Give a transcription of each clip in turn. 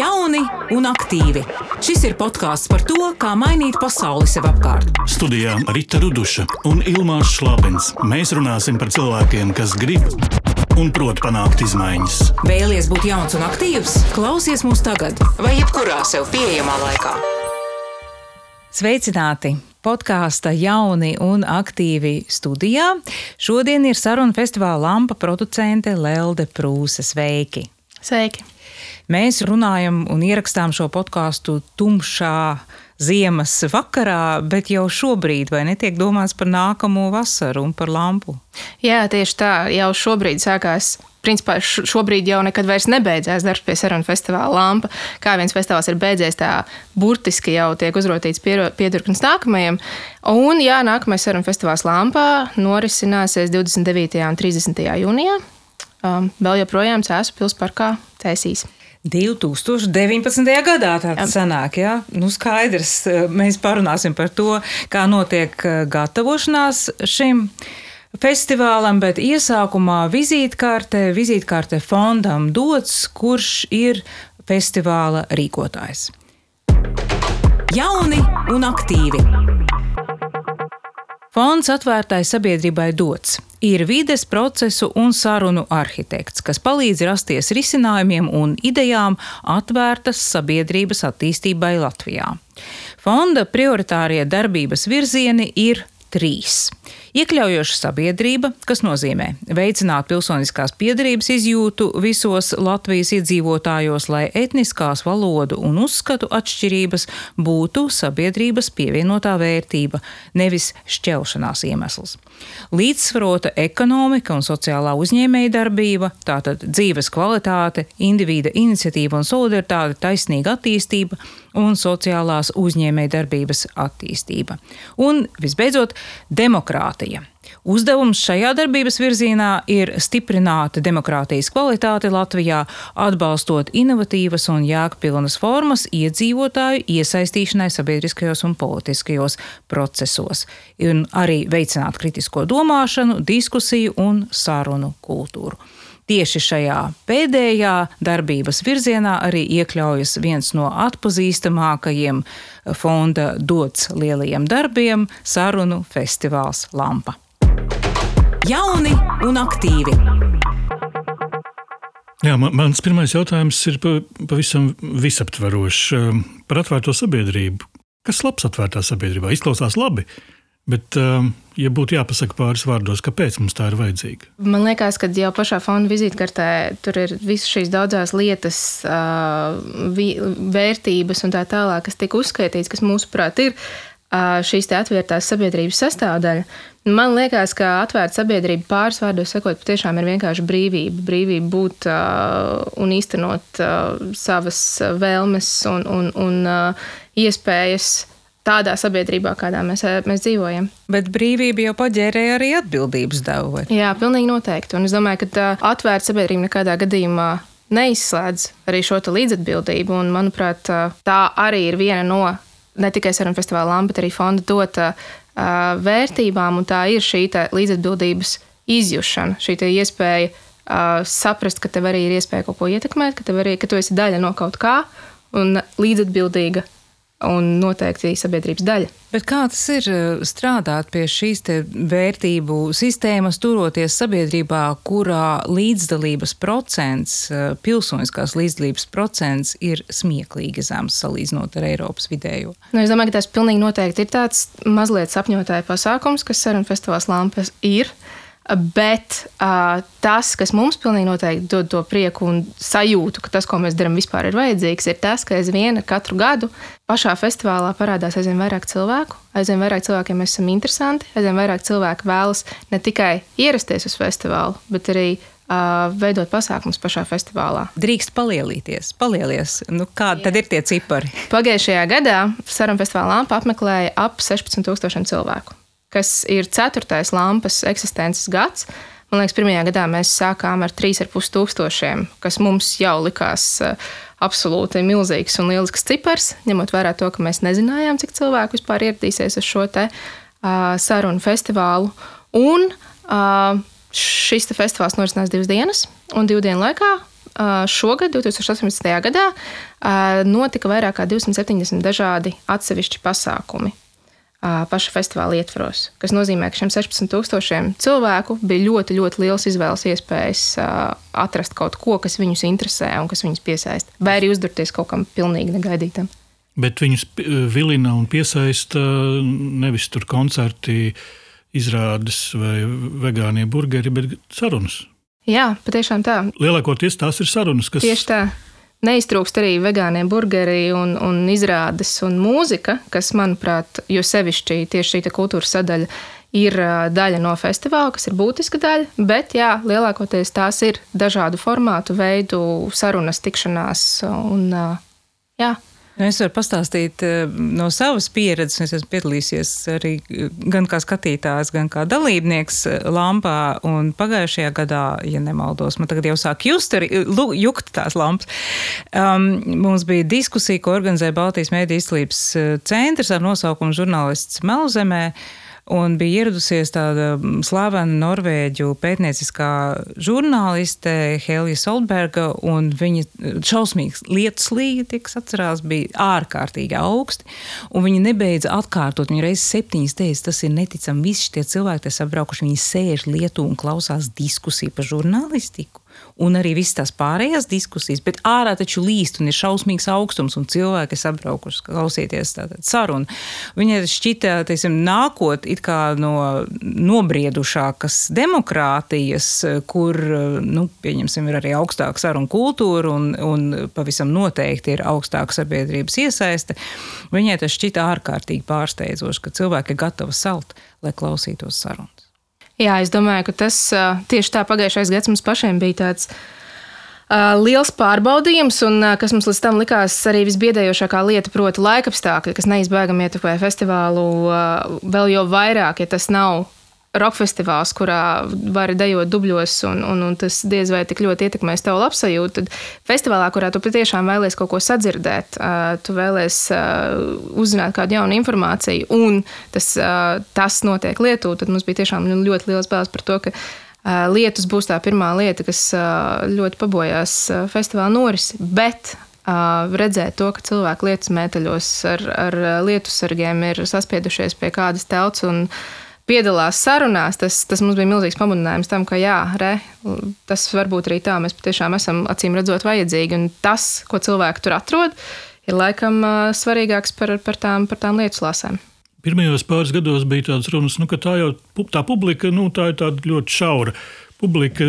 Jauni un aktīvi. Šis ir podkāsts par to, kā mainīt pasauli sev apkārt. Studijā Rīta Ruduša un Ilmāns Šlapins. Mēs runāsim par cilvēkiem, kas grib un prot panākt izmaiņas. Vēlies būt jauns un aktīvs? Klausies mūs tagad vai jebkurā sev pieejamā laikā. Sveicināti! Podkāsta jauni un aktīvi studijā. Šodien ir saruna festivāla lampa producente Lelde Prūse. Sveiki! Sveiki! Mēs runājam un ierakstām šo podkāstu tumšā ziemas vakarā, bet jau šobrīd vai netiek domāts par nākamo vasaru un par lampu? Jā, tieši tā, jau šobrīd sākās. Principā šobrīd jau nekad vairs nebeidzās darbs pie sarunu festivāla lampa. Kā viens festivāls ir beidzies, tā burtiski jau tiek uzrotīts piedurknis nākamajam. Un jā, nākamais sarunu festivāls lampā norisināsies 29. un 30. jūnijā. Um, vēl joprojām Cēzu pilsparkā taisīs. 2019. gadā tāds sanāk, jā. Nu, skaidrs, mēs parunāsim par to, kā notiek eh, gatavošanās šim festivālam, bet iesākumā vizītkārtē, vizītkārtē fondam dots, kurš ir festivāla rīkotājs. Jauni un aktīvi! Fonds atvērtai sabiedrībai dots ir vides procesu un sarunu arhitekts, kas palīdz rasties risinājumiem un idejām atvērtas sabiedrības attīstībai Latvijā. Fonda prioritārie darbības virzieni ir trīs. Iekļaujoša sabiedrība, kas nozīmē veicināt pilsoniskās piedarības izjūtu visos Latvijas iedzīvotājos, lai etniskās valodu un uzskatu atšķirības būtu sabiedrības pievienotā vērtība, nevis šķelšanās iemesls. Līdzsvarota ekonomika un sociālā uzņēmējdarbība, tātad dzīves kvalitāte, individa iniciatīva un solidaritāte, taisnīga attīstība un sociālās uzņēmējdarbības attīstība. Un visbeidzot, demokrātija. Uzdevums šajā darbības virzienā ir stiprināt demokrātijas kvalitāti Latvijā, atbalstot inovatīvas un jēgpilnas formas iedzīvotāju iesaistīšanai sabiedriskajos un politiskajos procesos, un arī veicināt kritisko domāšanu, diskusiju un sarunu kultūru. Tieši šajā pēdējā darbības virzienā arī iekļaujas viens no atpazīstamākajiem fonda dots lielajiem darbiem - sarunu festivāls Lampa. Jauni un aktīvi! Jā, man, mans pirmais jautājums ir pavisam visaptverošs par atvērto sabiedrību. Kas labs atvērtā sabiedrībā? Izklausās labi, Bet, um, ja būtu jāpasaka pāris vārdos, kāpēc mums tā ir vajadzīga? Man liekas, ka jau pašā fonda vizītkartē tur ir visas šīs daudzās lietas, uh, vērtības un tā tālāk, kas tika uzskaitīts, kas mūsuprāt ir uh, šīs atvērtās sabiedrības sastāvdaļa. Man liekas, ka atvērta sabiedrība pāris vārdos sakot, patiešām ir vienkārši brīvība. Brīvība būt uh, un īstenot uh, savas vēlmes un, un, un uh, iespējas tādā sabiedrībā, kādā mēs, eh, mēs dzīvojam. Bet brīvība jau paģērēja arī atbildības devu. Jā, pilnīgi noteikti. Un es domāju, ka tā atvērta sabiedrība nekādā gadījumā neizslēdz arī šo līdzatbildību. Un, manuprāt, tā arī ir viena no ne tikai sarunu festivāla lampa, bet arī fonda dota uh, vērtībām. Tā ir šī līdzatbildības izjūšana, šī iespēja uh, saprast, ka tev arī ir iespēja kaut ko ietekmēt, ka, arī, ka tu esi daļa no kaut kā un līdzatbildīga un noteikti sabiedrības daļa. Bet kā tas ir eh, strādāt pie šīs vērtību sistēmas, turoties sabiedrībā, kurā līdzdalības procents, eh, pilsoniskās līdzdalības procents ir smieklīgi zems salīdzinot ar Eiropas vidējo? Nu, es domāju, ka tas pilnīgi noteikti ir tāds mazliet sapņotāja pasākums, kas Sarunu festivāls Lampas ir. Uh, Bet uh, tas, kas mums pilnīgi noteikti dod to prieku un sajūtu, ka tas, ko mēs darām, vispār ir vajadzīgs, ir tas, ka aizvien katru gadu pašā festivālā parādās aizvien vairāk cilvēku, aizvien vairāk cilvēkiem mēs esam interesanti, aizvien vairāk cilvēku vēlas ne tikai ierasties uz festivālu, bet arī uh, veidot pasākumus pašā festivālā. Drīkst palielīties, palielies. Nu, kādi tad ir tie cipari? Pagājušajā gadā Sarunu festivālā apmeklēja ap 16,000 cilvēku kas ir ceturtais lampas eksistences gads. Man liekas, pirmajā gadā mēs sākām ar 3,5 tūkstošiem, kas mums jau likās eh, absolūti milzīgs un lielisks cipars, ņemot vērā to, ka mēs nezinājām, cik cilvēku vispār ieradīsies uz šo te uh, sarunu festivālu. Un uh, šis festivāls norisinās divas dienas, un divu dienu laikā šogad, 2018. gadā, notika vairāk kā 270 dažādi atsevišķi pasākumi paša festivāla ietvaros. Tas nozīmē, ka šiem 16,000 cilvēku bija ļoti, ļoti liels izvēles iespējas atrast kaut ko, kas viņus interesē un kas viņus piesaista. Vai arī uzdurties kaut kam pilnīgi negaidītam. Bet viņus vilina un piesaista nevis tur koncerti, izrādes vai vegānie burgeri, bet sarunas. Jā, patiešām tā. Lielākoties tās ir sarunas, kas. Tieši tā. Neiztrūkst arī vegānie burgeri un, un izrādes un mūzika, kas, manuprāt, jo sevišķi tieši šī kultūras sadaļa ir daļa no festivāla, kas ir būtiska daļa, bet jā, lielākoties tās ir dažādu formātu, veidu sarunas, tikšanās un jā. Nu, es varu pastāstīt eh, no savas pieredzes. Es esmu piedalījies arī eh, gan kā skatītājs, gan kā dalībnieks eh, Lampā. Pagājušajā gadā, ja nemaldos, man tagad jau sāk just arī jukt tās lampas. Um, mums bija diskusija, ko organizēja Baltijas Mēdī izglītības centrs ar nosaukumu žurnālists Melzemē. Un bija ieradusies tāda mm, slavena norvēģu pētnieciskā žurnāliste Helija Solberga, un viņa mm, šausmīgs lietus līga, tiek atcerās, bija ārkārtīgi augsti. Un viņa nebeidza atkārtot, viņa reizes septiņas teica, tas ir neticami. Visi šie cilvēki, kas apbraukuši, viņi sēž lietu un klausās diskusiju par žurnālistiku un arī visas tās pārējās diskusijas, bet ārā taču līst un ir šausmīgs augstums, un cilvēki ir apbraukuši klausīties sarunu. Viņai šķita, teiksim, nākot no nobriedušākas demokrātijas, kur, nu, pieņemsim, ir arī augstāka saruna kultūra un, un pavisam noteikti ir augstāka sabiedrības iesaiste. Viņai tas šķita ārkārtīgi pārsteidzoši, ka cilvēki ir gatavi salt, lai klausītos sarunas. Jā, es domāju, ka tas tieši tā pagājušais gads mums pašiem bija tāds. Liels pārbaudījums, un kas mums līdz tam likās arī visbiedējošākā lieta, proti, laikapstākļi, kas neizbēgami ietekmē festivālu vēl jau vairāk, ja tas nav roka festivāls, kurā vari dejot dubļos, un, un, un tas diez vai tik ļoti ietekmēs tavu labsajūtu. Tad festivālā, kurā tu patiešām vēlies kaut ko sadzirdēt, tu vēlies uzzināt kādu jaunu informāciju, un tas, tas notiek Lietuvā, tad mums bija tiešām ļoti liels bēles par to, ka lietus būs tā pirmā lieta, kas ļoti pabojās festivāla norisi. Bet redzēt to, ka cilvēki lietus mēteļos ar, ar lietu sargiem ir saspiedušies pie kādas telts un piedalās sarunās, tas, tas mums bija milzīgs pamudinājums tam, ka jā, re, tas varbūt arī tā mēs patiešām esam acīm redzot vajadzīgi. Un tas, ko cilvēki tur atrod, ir laikam svarīgāks par, par, tām, par tām lietu lāsēm. Pirmajos pāris gados bija tādas runas, nu, ka tā jau tā publika nu, tā ir ļoti šaura. Publika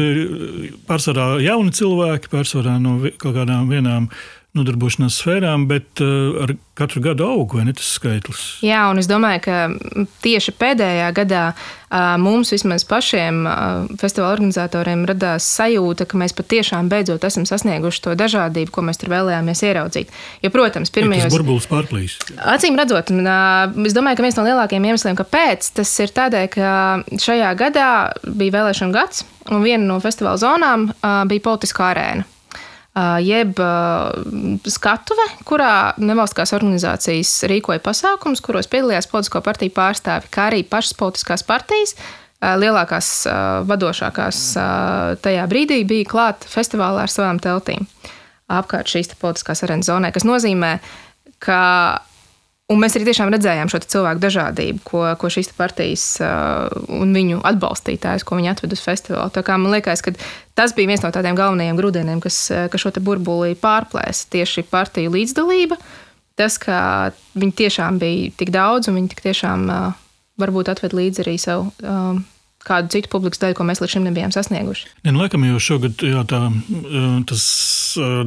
pārsvarā jauni cilvēki, pārsvarā no kaut kādām vienām nodarbošanās sfērām, bet uh, ar katru gadu aug, vai ne tas skaitlis? Jā, un es domāju, ka tieši pēdējā gadā uh, mums vismaz pašiem uh, festivāla organizatoriem radās sajūta, ka mēs patiešām beidzot esam sasnieguši to dažādību, ko mēs tur vēlējāmies ieraudzīt. Jo, protams, pirmajos... Tas burbulis pārplīs. Acīm redzot, un, es domāju, ka viens no lielākajiem iemesliem, kāpēc tas ir tādēļ, ka šajā gadā bija vēlēšana gads, un viena no festivāla zonām bija politiskā arēna jeb skatuve, kurā nevalstiskās organizācijas rīkoja pasākumus, kuros piedalījās politisko partiju pārstāvi, kā arī pašas politiskās partijas. Lielākās, vadošākās tajā brīdī bija klāta festivālā ar savām teltīm apkārt šīs politiskās arenas zonai, kas nozīmē, ka Un mēs arī tiešām redzējām šo cilvēku dažādību, ko, ko šīs partijas uh, un viņu atbalstītājs, ko viņi atved uz festivālu. Tā kā man liekas, ka tas bija viens no tādiem galvenajiem grūdieniem, kas, uh, kas šo burbuli pārplēsa. Tieši partiju līdzdalība, tas, ka viņi tiešām bija tik daudz un viņi tiešām uh, varbūt atved līdzi arī savu. Um, kādu citu publikas daļu, ko mēs līdz šim nebijām sasnieguši. Ne, nu, laikam jau šogad jā, tā, tas uh,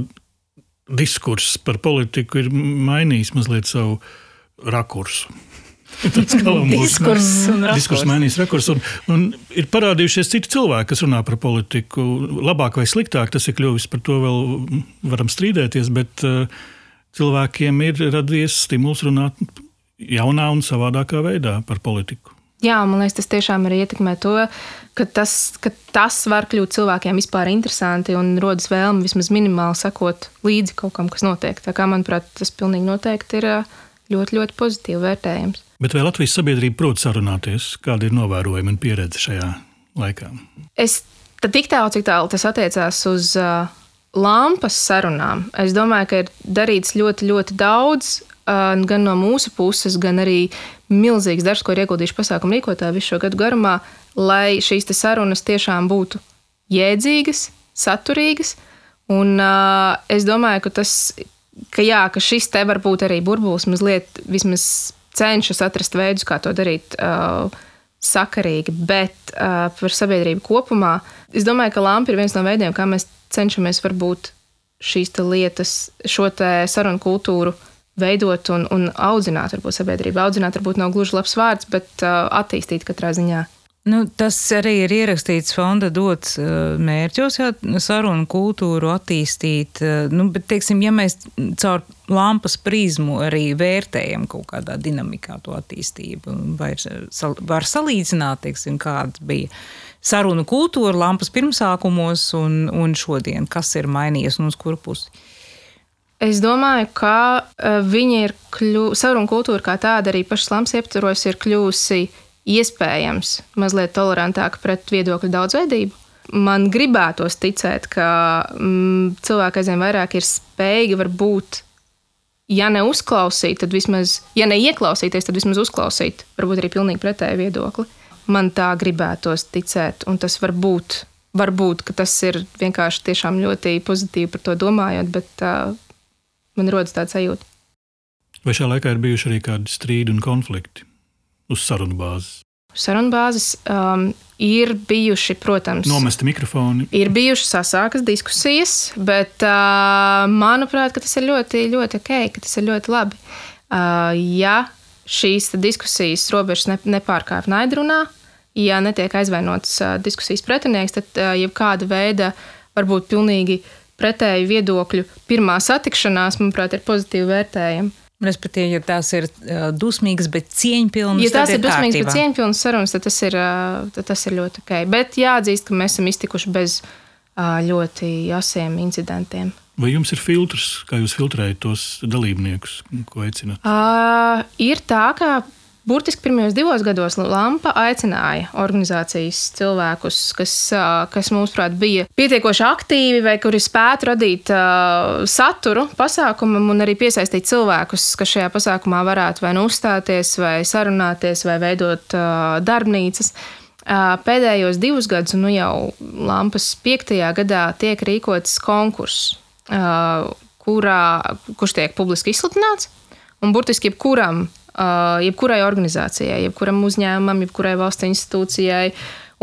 diskurss par politiku ir mainījis mazliet savu rakursu. Diskurss mainīs rakursu. Un, un ir parādījušies citi cilvēki, kas runā par politiku. Labāk vai sliktāk tas ir kļuvis, par to vēl varam strīdēties, bet uh, cilvēkiem ir radies stimuls runāt jaunā un savādākā veidā par politiku. Jā, man liekas, tas tiešām arī ietekmē to, ka tas, ka tas var kļūt cilvēkiem vispār interesanti un rodas vēlme vismaz minimāli sekot līdzi kaut kam, kas notiek. Tā kā, manuprāt, tas pilnīgi noteikti ir. Uh, ļoti, ļoti pozitīvi vērtējams. Bet vai Latvijas sabiedrība prot sarunāties? Kāda ir novērojuma un pieredze šajā laikā? Es tik tālu, cik tālu tas attiecās uz uh, lampas sarunām, es domāju, ka ir darīts ļoti, ļoti daudz. Gan no mūsu puses, gan arī milzīgs darbs, ko ir ieguldījuši pasākumu rīkotāji visu šo gadu garumā, lai šīs sarunas tiešām būtu jēdzīgas, saturīgas. Un, uh, es domāju, ka tas, ka, jā, ka šis te var būt arī burbulis, mazliet cenšas atrast veidus, kā to darīt. Uh, sakarīgi, bet uh, par sabiedrību kopumā. Es domāju, ka lampa ir viens no veidiem, kā mēs cenšamies varbūt šīs lietas, šo sarunu kultūru veidot un, un audzināt, varbūt sabiedrību. Audzināt varbūt nav gluži labs vārds, bet uh, attīstīt katrā ziņā. Nu, tas arī ir ierakstīts fonda dots uh, mērķos, jā, sarunu kultūru attīstīt. Uh, nu, bet, teiksim, ja mēs caur lampas prizmu arī vērtējam kaut kādā dinamikā to attīstību, vai var salīdzināt, teiksim, kāda bija sarunu kultūra lampas pirmsākumos un, un šodien, kas ir mainījies un uz kuru pusi? Es domāju, ka uh, viņa ir kļuvusi, sarunu kultūra kā tāda arī pašas lampas iepturos ir kļuvusi iespējams mazliet tolerantāka pret viedokļu daudzveidību. Man gribētos ticēt, ka mm, cilvēki aizvien vairāk ir spējīgi varbūt, ja ne uzklausīt, tad vismaz, ja ne ieklausīties, tad vismaz uzklausīt, varbūt arī pilnīgi pretēju viedokli. Man tā gribētos ticēt, un tas var būt, varbūt tas ir vienkārši tiešām ļoti pozitīvi par to domājot, bet uh, man rodas tāds sajūta. Vai šajā laikā ir bijuši arī kādi strīdi un konflikti? Uz sarunu bāzes? Sarunu bāzes um, ir bijuši, protams, nomesti mikrofoni. Ir bijušas sasākas diskusijas, bet uh, manuprāt, tas ir ļoti, ļoti ok, ka tas ir ļoti labi. Uh, ja šīs diskusijas robežas ne, nepārkāpj naidrunā, ja netiek aizvainots uh, diskusijas pretinieks, tad uh, jebkāda veida varbūt pilnīgi pretēju viedokļu pirmā satikšanās, manuprāt, ir pozitīvi vērtējama. Respektīvi, ja tās ir uh, dusmīgas, bet cieņpilnas, ja tās ir, ir dusmīgas, bet cieņpilnas sarunas, tad tas ir, uh, tad tas ir ļoti ok. Bet jāatzīst, ka mēs esam iztikuši bez uh, ļoti asiem incidentiem. Vai jums ir filtrs, kā jūs filtrējat tos dalībniekus, ko aicināt? Uh, ir tā, ka Burtiski pirmajos divos gados Lampa aicināja organizācijas cilvēkus, kas, kas mūsuprāt, bija pietiekoši aktīvi vai kuri spētu radīt uh, saturu pasākumam un arī piesaistīt cilvēkus, kas šajā pasākumā varētu vai nu uzstāties, vai sarunāties, vai veidot uh, darbnīcas. Uh, pēdējos divus gadus, nu jau Lampas piektajā gadā, tiek rīkots konkurss, kurā, kurš tiek publiski izsludināts. Un burtiski jebkuram jebkurai organizācijai, jebkuram uzņēmumam, jebkurai valsts institūcijai,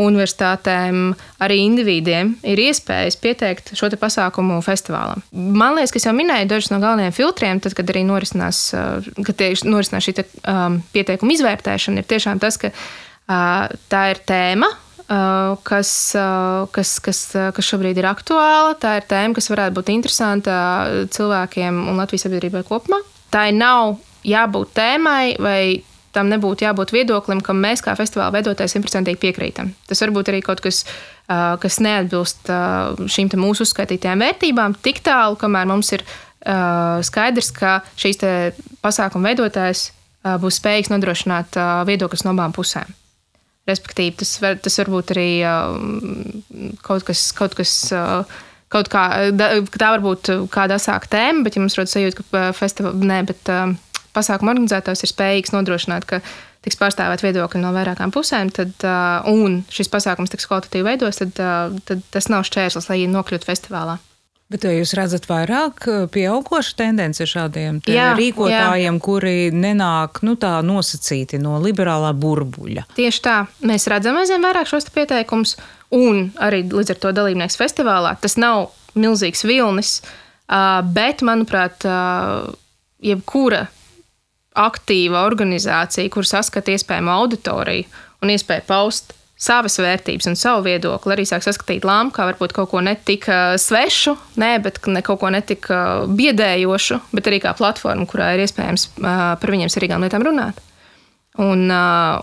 universitātēm, arī individiem ir iespējas pieteikt šo pasākumu festivālam. Man liekas, ka es jau minēju dažus no galvenajiem filtriem, tad, kad arī norisinās, uh, kad norisinās šī um, pieteikuma izvērtēšana, ir tiešām tas, ka uh, tā ir tēma, uh, kas, uh, kas, kas, kas šobrīd ir aktuāla. Tā ir tēma, kas varētu būt interesanta cilvēkiem un Latvijas sabiedrībai kopumā. Tā nav jābūt tēmai vai tam nebūtu jābūt viedoklim, kam mēs kā festivāla veidotāji simtprocentīgi piekrītam. Tas varbūt arī kaut kas, kas neatbilst šīm mūsu uzskaitītajām vērtībām, tik tālu, kamēr mums ir skaidrs, ka šīs pasākuma veidotājs būs spējīgs nodrošināt viedokļus no abām pusēm. Respektīvi, tas var, tas var būt arī kaut kas, kaut kas kaut kā, tā var būt kāda asāka tēma, bet ja mums rodas sajūta, ka festivālā, nē, bet pasākuma organizētājs ir spējīgs nodrošināt, ka tiks pārstāvēt viedokļi no vairākām pusēm, tad, uh, un šis pasākums tiks kvalitatīvi veidos, tad, uh, tad tas nav šķērslis, lai nokļūtu festivālā. Bet jūs redzat vairāk pieaugušu tendenci šādiem jā, rīkotājiem, jā. kuri nenāk nu, tā nosacīti no liberālā burbuļa? Tieši tā. Mēs redzam aizvien vairāk šos pieteikumus, un arī līdz ar to dalībnieks festivālā. Tas nav milzīgs vilnis, bet, manuprāt, jebkura aktīva organizācija, kur saskata iespējamu auditoriju un iespēju paust savas vērtības un savu viedokli, arī sāk saskatīt lāmu kā varbūt kaut ko netika svešu, ne, bet ne kaut ko netika biedējošu, bet arī kā platformu, kurā ir iespējams par viņiem svarīgām lietām runāt. Un,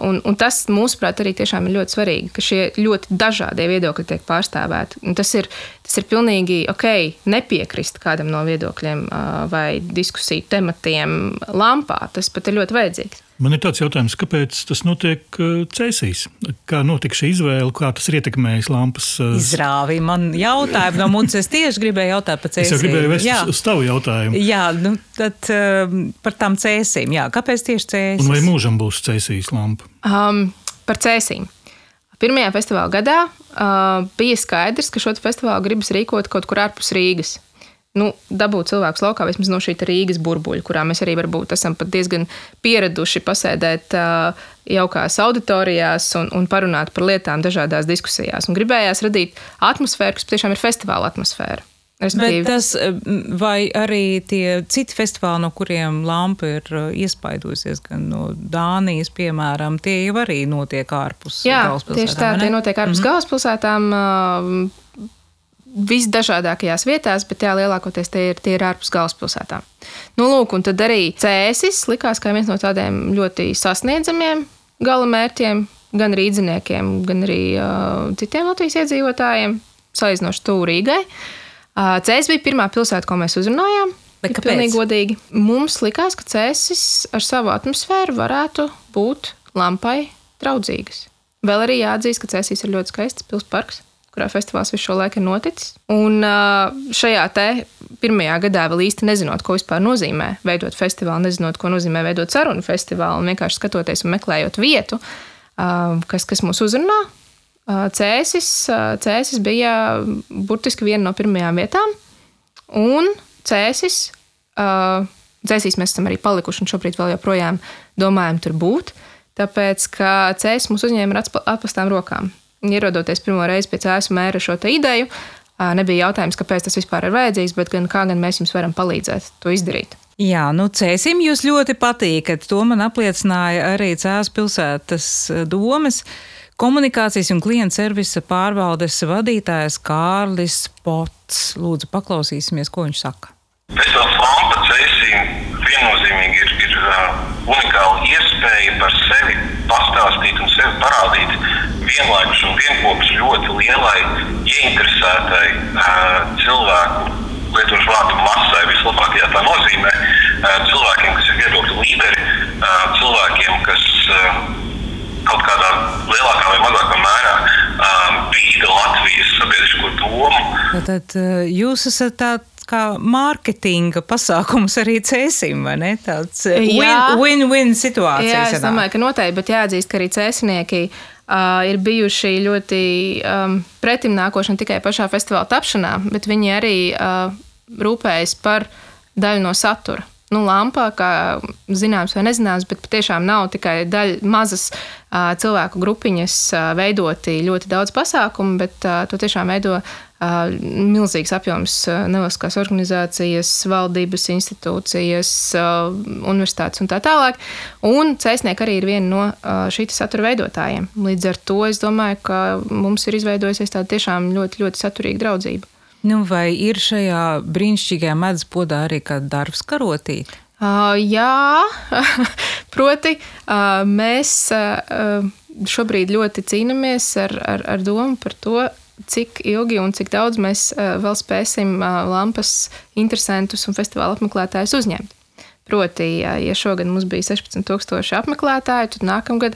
un, un tas, mūsuprāt, arī ir ļoti svarīgi, ka šie ļoti dažādie viedokļi tiek pārstāvēti. Un tas ir, tas ir pilnīgi ok, nepiekrist kādam no viedokļiem vai diskusiju tematiem lampā. Tas pat ir ļoti vajadzīgs. Man ir tāds jautājums, kāpēc tas notiek cēsīs? Kā notika šī izvēle, kā tas ir ietekmējis lampas? Izrāvīja man jautājumu no mums. Es tieši gribēju jautāt par cēsīm. Es jau gribēju vest jā. uz tavu jautājumu. Jā, nu, tad par tām cēsīm. Jā, kāpēc tieši cēsīs? Un vai mūžam būs cēsīs lampa? Um, par cēsīm. Pirmajā festivāla gadā uh, bija skaidrs, ka šo festivālu gribas rīkot kaut kur ārpus Rīgas nu, dabūt cilvēkus laukā vismaz no šī Rīgas burbuļa, kurā mēs arī varbūt esam diezgan pieraduši pasēdēt uh, jaukās auditorijās un, un parunāt par lietām dažādās diskusijās. Un gribējās radīt atmosfēru, kas tiešām ir festivāla atmosfēra. Respektīvi. Bet tas, vai arī tie citi festivāli, no kuriem lampa ir iespaidojusies, gan no Dānijas, piemēram, tie jau arī notiek ārpus Jā, galvaspilsētām? Tieši tā, tie notiek ārpus mm -hmm. galvaspilsētām visdažādākajās vietās, bet jā, lielākoties tie ir, tie ir ārpus galvaspilsētām. Nu, lūk, un tad arī cēsis likās kā viens no tādiem ļoti sasniedzamiem gala mērķiem, gan rīdziniekiem, gan arī uh, citiem Latvijas iedzīvotājiem, salīdzinoši tuvu Rīgai. Uh, Cēsis bija pirmā pilsēta, ko mēs uzrunājām. Bet kāpēc? Pilnīgi godīgi. Mums likās, ka cēsis ar savu atmosfēru varētu būt lampai draudzīgas. Vēl arī jāatzīst, ka cēsīs ir ļoti skaists pilsparks kurā festivāls visu šo laiku ir noticis. Un šajā te pirmajā gadā vēl īsti nezinot, ko vispār nozīmē veidot festivālu, nezinot, ko nozīmē veidot sarunu festivālu, un vienkārši skatoties un meklējot vietu, kas, kas mūs uzrunā. Cēsis, cēsis bija burtiski viena no pirmajām vietām, un cēsis, cēsīs mēs esam arī palikuši, un šobrīd vēl joprojām domājam tur būt, tāpēc, ka cēsis mūs uzņēma ar atpastām rokām ierodoties pirmo reizi pēc ēsu mēra šo ideju, nebija jautājums, kāpēc tas vispār ir vajadzīgs, bet gan kā gan mēs jums varam palīdzēt to izdarīt. Jā, nu cēsim jūs ļoti patīkat. To man apliecināja arī Cēlās pilsētas domas komunikācijas un klienta servisa pārvaldes vadītājs Kārlis Pots. Lūdzu, paklausīsimies, ko viņš saka. Festivāls Lampa cēsim viennozīmīgi ir, ir uh, unikāla iespēja par sevi pastāstīt un sevi parādīt vienlaikus un vienopus ļoti lielai, ieinteresētai uh, cilvēku, lietošu vārdu masai, vislabākajā tā nozīmē, uh, cilvēkiem, kas ir viedokļu līderi, cilvēkiem, kas kaut kādā lielākā vai mazākā mērā uh, bīda Latvijas sabiedrisko domu. Tad jūs esat tāds kā mārketinga pasākums arī cēsim, vai ne? Tāds win-win situācija. Jā, es domāju, ka noteikti, bet jāatzīst, ka arī cēsinieki uh, ir bijuši ļoti um, pretimnākoši ne tikai pašā festivāla tapšanā, bet viņi arī uh, rūpējas par daļu no satura. Nu, lampā, kā zināms vai nezināms, bet patiešām nav tikai daļa mazas uh, cilvēku grupiņas uh, veidoti ļoti daudz pasākumu, bet uh, to tiešām veido milzīgs apjoms nevalstiskās organizācijas, valdības institūcijas, universitātes un tā tālāk. Un cēsnieki arī ir viena no šī satura veidotājiem. Līdz ar to es domāju, ka mums ir izveidojusies tāda tiešām ļoti, ļoti saturīga draudzība. Nu, vai ir šajā brīnišķīgajā medus podā arī kāda darbs karotīte? Uh, jā, proti, uh, mēs uh, šobrīd ļoti cīnāmies ar, ar, ar domu par to, cik ilgi un cik daudz mēs vēl spēsim lampas interesantus un festivāla apmeklētājus uzņemt. Proti, ja šogad mums bija 16,000 apmeklētāju, tad nākamgad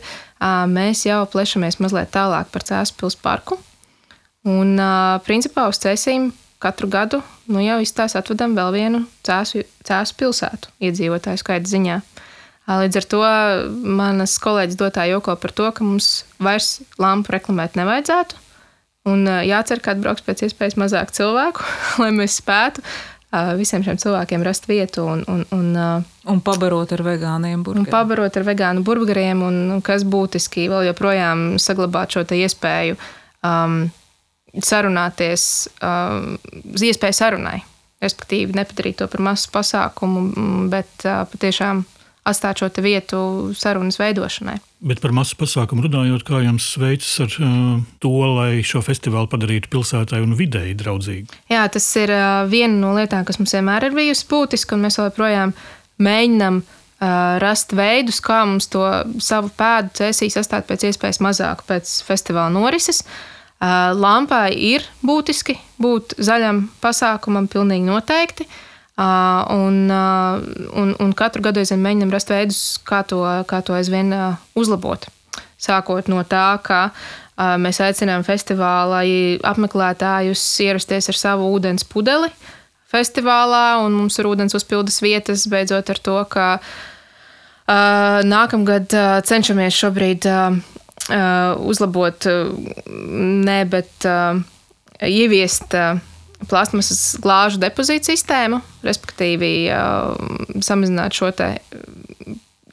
mēs jau plešamies mazliet tālāk par Cēzu pilsētu parku. Un, principā, uz cēsīm katru gadu nu, jau izstāstām atvedam vēl vienu Cēzu, Cēzu pilsētu iedzīvotāju skaita ziņā. Līdz ar to manas kolēģis dotā joko par to, ka mums vairs lampu reklamēt nevajadzētu, Un jācer, ka atbrauks pēc iespējas mazāk cilvēku, lai mēs spētu visiem šiem cilvēkiem rast vietu un, un, un, un pabarot ar vegāniem burgeriem. Un pabarot ar vegānu burgeriem, un kas būtiski vēl joprojām saglabāt šo iespēju um, sarunāties, um, iespēju sarunai. Respektīvi, nepadarīt to par masu pasākumu, bet uh, patiešām atstāt šo vietu sarunas veidošanai. Bet par masu pasākumu runājot, kā jums veicas ar uh, to, lai šo festivālu padarītu pilsētai un videi draudzīgu? Jā, tas ir uh, viena no lietām, kas mums vienmēr ir bijusi būtiska, un mēs joprojām mēģinām uh, rast veidus, kā mums to savu pēdu cēsīs sastāt pēc iespējas mazāk pēc festivāla norises. Uh, lampai ir būtiski būt zaļam pasākumam, pilnīgi noteikti. Uh, Un, un, un katru gadu aizvien mēģinam rast veidus, kā to, kā to aizvien uzlabot. Sākot no tā, ka mēs aicinām festivālā apmeklētājus ierasties ar savu ūdens pudeli festivālā, un mums ir ūdens uzpildes vietas, beidzot ar to, ka nākamgad cenšamies šobrīd uzlabot, ne, bet ieviest plasmasas glāžu depozītu sistēmu, respektīvi samazināt šo te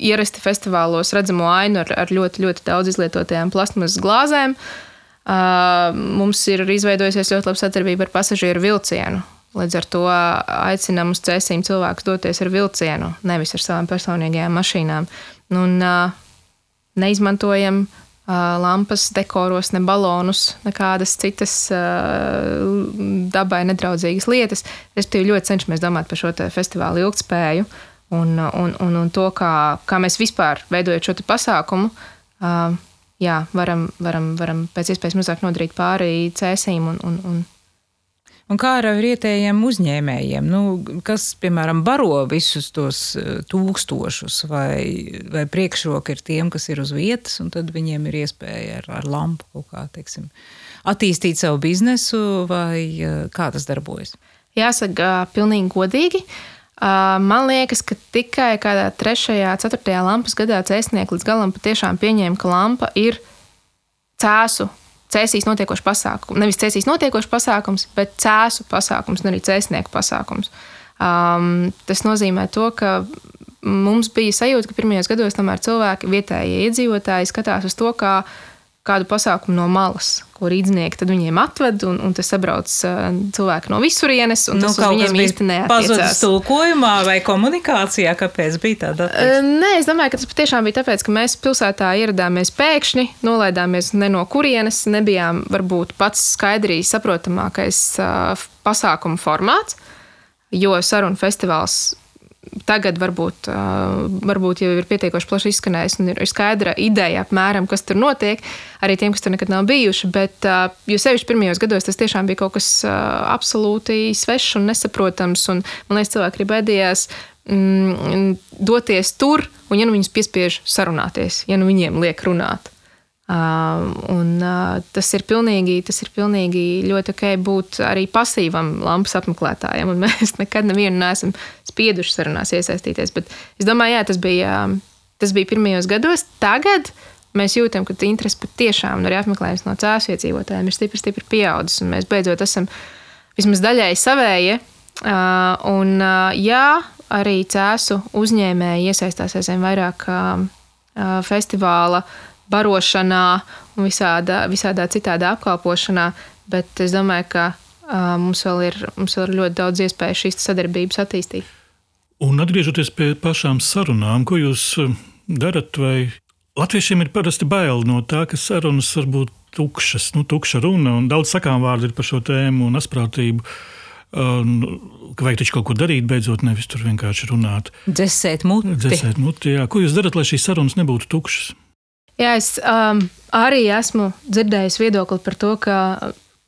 ierasti festivālos redzamo ainu ar, ar ļoti, ļoti daudz izlietotajām plasmasas glāzēm. Mums ir izveidojusies ļoti laba sadarbība ar pasažieru vilcienu. Līdz ar to aicinām uz cēsīm cilvēkus doties ar vilcienu, nevis ar savām personīgajām mašīnām. Un, neizmantojam uh, lampas, dekoros, ne balonus, nekādas citas dabai nedraudzīgas lietas. Respektīvi, ļoti cenšamies domāt par šo festivālu ilgspēju un, un, un, un to, kā, kā mēs vispār veidojot šo pasākumu. Jā, varam, varam, varam pēc iespējas mazāk nodarīt pāri cēsīm un, un, un Un kā ar vietējiem uzņēmējiem, nu, kas, piemēram, baro visus tos eh, tūkstošus, vai, vai priekšroka ir tiem, kas ir uz vietas, un tad viņiem ir iespēja ar, ar lampu kaut kā, teiksim, attīstīt savu biznesu, vai eh, kā tas darbojas? Jāsaka, pilnīgi godīgi. Man liekas, ka tikai kādā trešajā, ceturtajā lampas gadā cēsnieki līdz galam patiešām pieņēma, ka lampa ir cēsu cēsīs notiekošs pasākums. Nevis cēsīs notiekošs pasākums, bet cēsu pasākums un arī cēsnieku pasākums. Um, tas nozīmē to, ka mums bija sajūta, ka pirmajos gados tomēr cilvēki, vietējie iedzīvotāji, skatās uz to, kā kādu pasākumu no malas, ko rīznieki tad viņiem atved, un, un tas sabrauc cilvēki no visurienes, un nu, tas viņiem īsti neatiecās. tulkojumā vai komunikācijā, kāpēc bija tāda? Nē, es domāju, ka tas patiešām bija tāpēc, ka mēs pilsētā ieradāmies pēkšņi, nolaidāmies ne no kurienes, nebijām varbūt pats skaidri saprotamākais pasākumu formāts, jo sarunu festivāls tagad varbūt, varbūt jau ir pietiekoši plaši izskanējis un ir skaidra ideja apmēram, kas tur notiek, arī tiem, kas tur nekad nav bijuši. Bet, jo sevišķi pirmajos gados tas tiešām bija kaut kas absolūti svešs un nesaprotams. Un, man liekas, cilvēki arī baidījās mm, doties tur, un ja nu viņus piespiež sarunāties, ja nu viņiem liek runāt. Uh, un, uh, tas, ir pilnīgi, tas ir pilnīgi ļoti ok būt arī pasīvam lampas apmeklētājam. Mēs nekad nevienu neesam spieduši sarunās iesaistīties. Bet es domāju, jā, tas bija, tas bija pirmajos gados. Tagad mēs jūtam, ka interese patiešām arī apmeklējums no cēlus iedzīvotājiem ir stipri, stipri pieaudzis. Mēs beidzot esam vismaz daļēji savējie. Uh, un, jā, arī cēsu uzņēmēji iesaistās aizvien vairāk festivāla barošanā un visādā, visādā citādā apkalpošanā, bet es domāju, ka uh, mums, vēl ir, mums vēl ir ļoti daudz iespēju šīs sadarbības attīstīt. Un atgriežoties pie pašām sarunām, ko jūs darat, vai latviešiem ir parasti bail no tā, ka sarunas var būt tukšas, nu, tukša runa, un daudz sakām vārdu ir par šo tēmu un asprātību. Uh, ka vajag taču kaut ko darīt, beidzot, nevis tur vienkārši runāt. Dzēsēt muti. Dzēsēt muti jā. Ko jūs darat, lai šīs sarunas nebūtu tukšas? Jā, es um, arī esmu dzirdējis viedokli par to, ka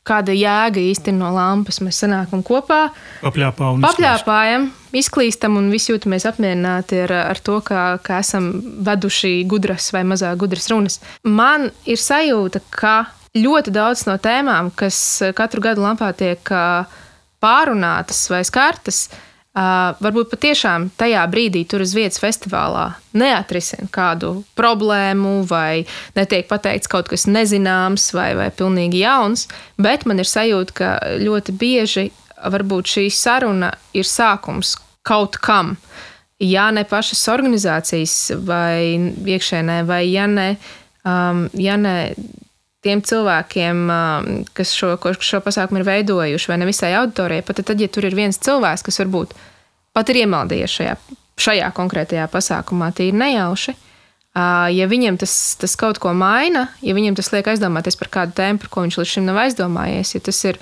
kāda jēga īstenībā no lampas mēs sanākam kopā. Papļāpā Papļāpājam, izklīstam un visi jūtamies apmierināti ar, ar to, ka, ka esam veduši gudras vai mazāk gudras runas. Man ir sajūta, ka ļoti daudz no tēmām, kas katru gadu lampā tiek pārunātas vai skartas, uh, Uh, varbūt patiešām tajā brīdī tur uz vietas festivālā neatrisina kādu problēmu, vai netiek pateikts kaut kas nezināms vai, vai pilnīgi jauns, bet man ir sajūta, ka ļoti bieži šī saruna ir sākums kaut kam. Ja ne pašas organizācijas vai iekšēnē, vai ja ne, um, ja ne tiem cilvēkiem, kas šo, šo pasākumu ir veidojuši, vai ne visai auditorijai, pat tad, ja tur ir viens cilvēks, kas varbūt pat ir iemaldījies šajā, šajā konkrētajā pasākumā, tīri nejauši. Ja viņiem tas, tas kaut ko maina, ja viņiem tas liek aizdomāties par kādu tēmu, par ko viņš līdz šim nav aizdomājies, ja tas ir,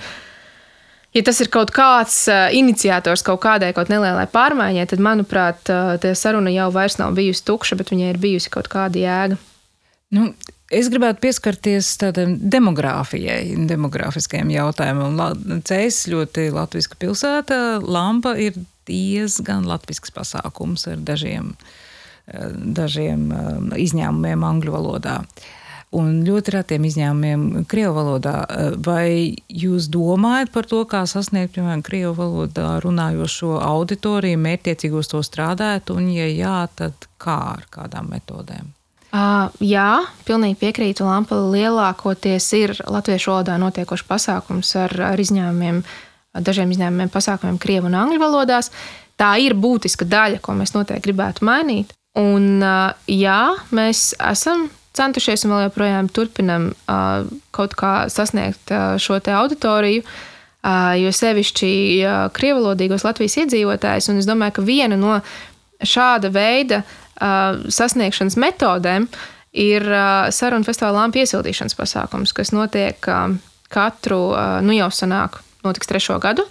ja tas ir kaut kāds iniciators kaut kādai kaut nelielai pārmaiņai, tad, manuprāt, tā saruna jau vairs nav bijusi tukša, bet viņai ir bijusi kaut kāda jēga. Nu, Es gribētu pieskarties tādam demogrāfijai, demogrāfiskajam jautājumam. Cēlis ļoti latviska pilsēta, Lampa ir diezgan latvisks pasākums ar dažiem, dažiem izņēmumiem angļu valodā. Un ļoti retiem izņēmumiem krievu valodā. Vai jūs domājat par to, kā sasniegt, piemēram, krievu valodā runājošo auditoriju, mērķiecīgi uz to strādāt, un, ja jā, tad kā ar kādām metodēm? Uh, jā, pilnīgi piekrītu. Lampa lielākoties ir latviešu valodā notiekošs pasākums ar, ar izņēmumiem, dažiem izņēmumiem, pasākumiem krievu un angļu valodās. Tā ir būtiska daļa, ko mēs noteikti gribētu mainīt. Un, uh, jā, mēs esam centušies un vēl joprojām turpinam uh, kaut kā sasniegt uh, šo auditoriju. Uh, jo sevišķi uh, krievalodīgos Latvijas iedzīvotājus, un es domāju, ka viena no šāda veida uh, sasniegšanas metodēm ir sarunu festivāla lampu iesildīšanas pasākums, kas notiek katru, nu jau sanāk, notiks trešo gadu.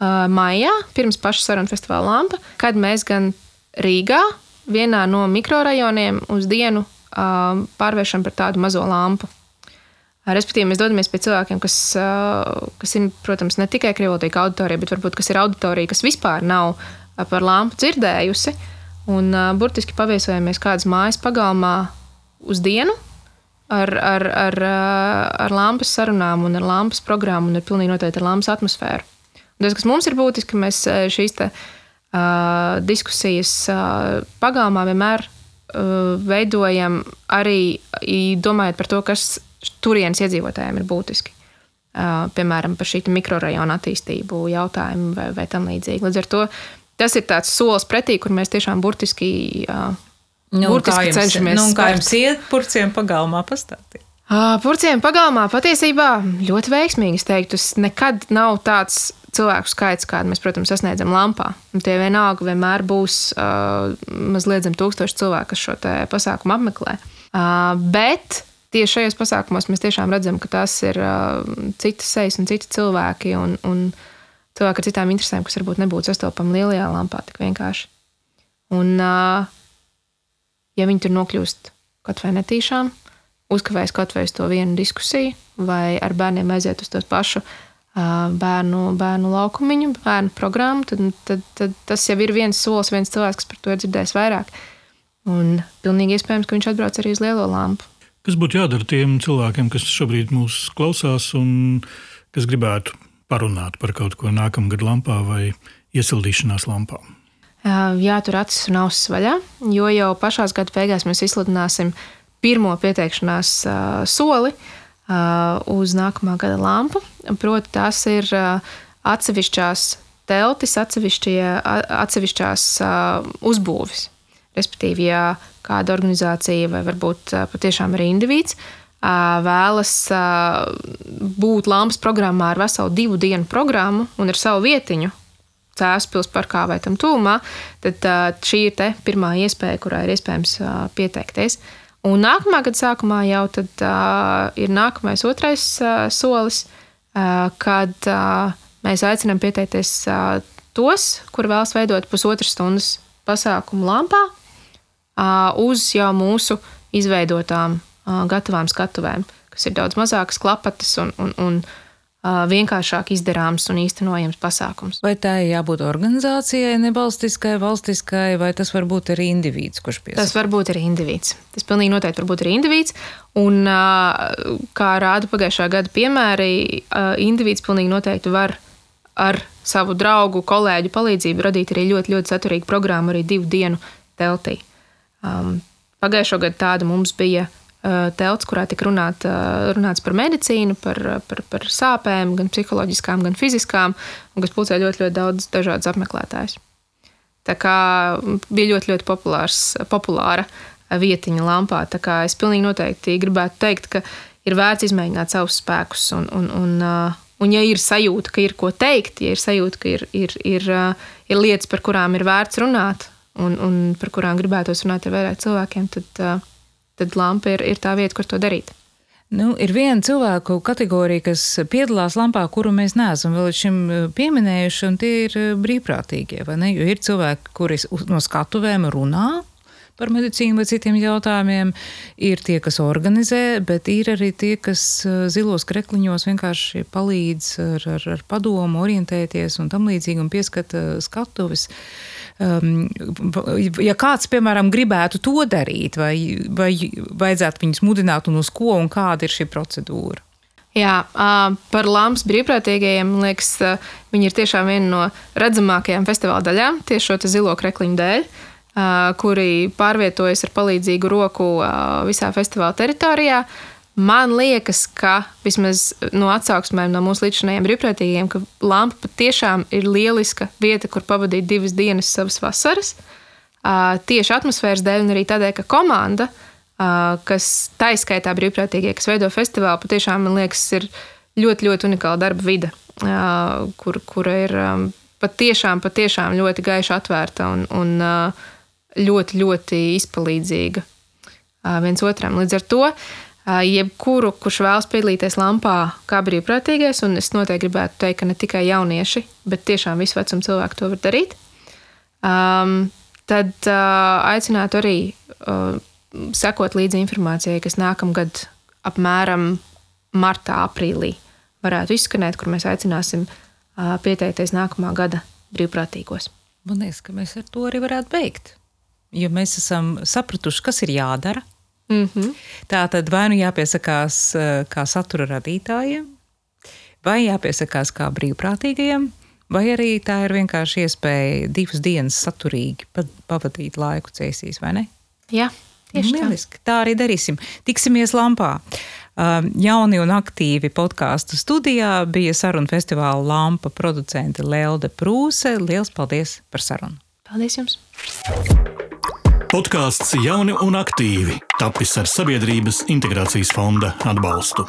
Maijā, pirms paša sarunu festivāla lampa, kad mēs gan Rīgā, vienā no mikrorajoniem, uz dienu pārvēršam par tādu mazo lampu. Respektīvi, mēs dodamies pie cilvēkiem, kas, kas ir, protams, ne tikai krievotīga auditorija, bet varbūt kas ir auditorija, kas vispār nav par lampu dzirdējusi. Uh, Un uh, burtiski paviesojamies kādas mājas pagalmā uz dienu ar, ar, ar, ar lampas sarunām un ar lampas programmu un ar pilnīgi noteikti ar lampas atmosfēru. Un tas, kas mums ir būtiski, mēs šīs te, uh, diskusijas uh, pagalmā vienmēr uh, veidojam arī domājot par to, kas turienes iedzīvotājiem ir būtiski. Uh, piemēram, par šī mikrorajona attīstību jautājumu vai, vai tam līdzīgi. Līdz ar to tas ir tāds solis pretī, kur mēs tiešām burtiski, nu, burtiski jums, cenšamies. Nu, kā jums iet purciem pagalmā pastāstīt? Purciem pagalmā patiesībā ļoti veiksmīgi. Es teiktu, tas nekad nav tāds cilvēku skaits, kādu mēs, protams, sasniedzam lampā. Un tie vienalga vienmēr būs uh, mazliet zem tūkstoši cilvēku, kas šo pasākumu apmeklē. Uh, bet tieši šajos pasākumos mēs tiešām redzam, ka tas ir uh, citas sejas un citi cilvēki. Un, un, uh, cilvēki ar citām interesēm, kas varbūt nebūtu sastopami lielajā lampā tik vienkārši. Un, ja viņi tur nokļūst kaut vai netīšām, uzkavēs kaut vai uz to vienu diskusiju, vai ar bērniem aiziet uz to pašu bērnu, bērnu laukumiņu, bērnu programmu, tad, tad, tad tas jau ir viens solis, viens cilvēks, kas par to ir dzirdējis vairāk. Un pilnīgi iespējams, ka viņš atbrauc arī uz lielo lampu. Kas būtu jādara tiem cilvēkiem, kas šobrīd mūs klausās un kas gribētu parunāt par kaut ko nākamgad lampā vai iesildīšanās lampā? Jātur acis un ausis vaļā, jo jau pašā gada beigās mēs izsludināsim pirmo pieteikšanās soli uz nākamā gada lampu. Proti, tās ir atsevišķās teltis, atsevišķās uzbūves. Respektīvi, ja kāda organizācija vai varbūt patiešām arī indivīds vēlas būt lampas programmā ar veselu divu dienu programmu un ar savu vietiņu. Cēlspils parkā vai tam tūmā, tad šī ir pirmā iespēja, kurā ir iespējams pieteikties. Un nākamā gada sākumā jau tad, uh, ir nākamais otrais uh, solis, uh, kad uh, mēs aicinām pieteikties uh, tos, kur vēlas veidot pusotras stundas pasākumu lampā, uh, uz jau mūsu izveidotām gatavām skatuvēm, kas ir daudz mazākas klapatas un, un, un vienkāršāk izdarāms un īstenojams pasākums. Vai tā ir jābūt organizācijai, nevalstiskai, valstiskai, vai tas var būt arī indivīds, kurš piesaistās? Tas var būt arī indivīds. Tas pilnīgi noteikti var būt arī indivīds. Un, kā rāda pagājušā gada piemēri, indivīds pilnīgi noteikti var ar savu draugu, kolēģu palīdzību radīt arī ļoti, ļoti saturīgu programmu arī divu dienu teltī. Um, Pagājušo gadu tāda mums bija telts, kurā tika runāt, eh, runāts par medicīnu, par, par, par sāpēm, gan psiholoģiskām, gan fiziskām, un kas pulcē ļoti, ļoti daudz dažādas apmeklētājas. Tā kā bija ļoti, ļoti populārs, populāra vietiņa lampā. Tā kā es pilnīgi noteikti gribētu teikt, ka ir vērts izmēģināt savus spēkus. Un, un, un, eh, un ja ir sajūta, ka ir ko teikt, ja ir sajūta, ka ir, ir, ir, ir lietas, par kurām ir vērts runāt, un, un par kurām gribētos runāt ar vairāk cilvēkiem, tad tad lampa ir, ir tā vieta, kur to darīt. Nu, ir viena cilvēku kategorija, kas piedalās lampā, kuru mēs neesam vēl līdz šim eh, pieminējuši, un tie ir eh, brīvprātīgie. Jo ir cilvēki, kuri no skatuvēm runā par medicīnu vai citiem jautājumiem, ir tie, kas organizē, bet ir arī tie, kas uh, zilos krekliņos vienkārši palīdz ar, ar, ar padomu, orientēties un tam līdzīgi un pieskata skatuves. Um, ja kāds, piemēram, gribētu to darīt, vai, vai vajadzētu viņus mudināt un uz ko un kāda ir šī procedūra? Jā, par Lampas brīvprātīgajiem, man liekas, viņi ir tiešām viena no redzamākajām festivāla daļām, tieši šo zilo krekliņu dēļ, kuri pārvietojas ar palīdzīgu roku visā festivāla teritorijā. Man liekas, ka vismaz no atsauksmēm no mūsu līdzinājiem brīvprātīgiem, ka Lampa patiešām ir lieliska vieta, kur pavadīt divas dienas savas vasaras. Tieši atmosfēras dēļ, un arī tādēļ, ka komanda uh, kas taiskaitā brīvprātīgie, kas veido festivālu, patiešām, man liekas, ir ļoti, ļoti unikāla darba vide, kur, kura ir patiešām, patiešām ļoti gaiša atvērta un, un ļoti, ļoti izpalīdzīga viens otram. Līdz ar to, jebkuru, kurš vēlas piedalīties lampā, kā brīvprātīgais, un es noteikti gribētu teikt, ka ne tikai jaunieši, bet tiešām visu vecumu cilvēku to var darīt, um, tad uh, aicinātu arī uh, sekot līdzi informācijai, kas nākamgad apmēram martā, aprīlī varētu izskanēt, kur mēs aicināsim pieteikties nākamā gada brīvprātīgos. Man liekas, ka mēs ar to arī varētu beigt. Jo mēs esam sapratuši, kas ir jādara. Mm -hmm. Tā tad vai nu jāpiesakās kā satura radītājiem, vai jāpiesakās kā brīvprātīgajiem, vai arī tā ir vienkārši iespēja divas dienas saturīgi pavadīt laiku cēsīs, vai ne? Jā. Tieši Lieliski. Tā. tā arī darīsim. Tiksimies lampā. Um, jauni un aktīvi podkāstu studijā bija sarunu festivāla lampa producente Lelde Prūse. Lielas paldies par sarunu! Paldies jums! Podkāsts Jauni un aktīvi tapis ar Sabiedrības integrācijas fonda atbalstu.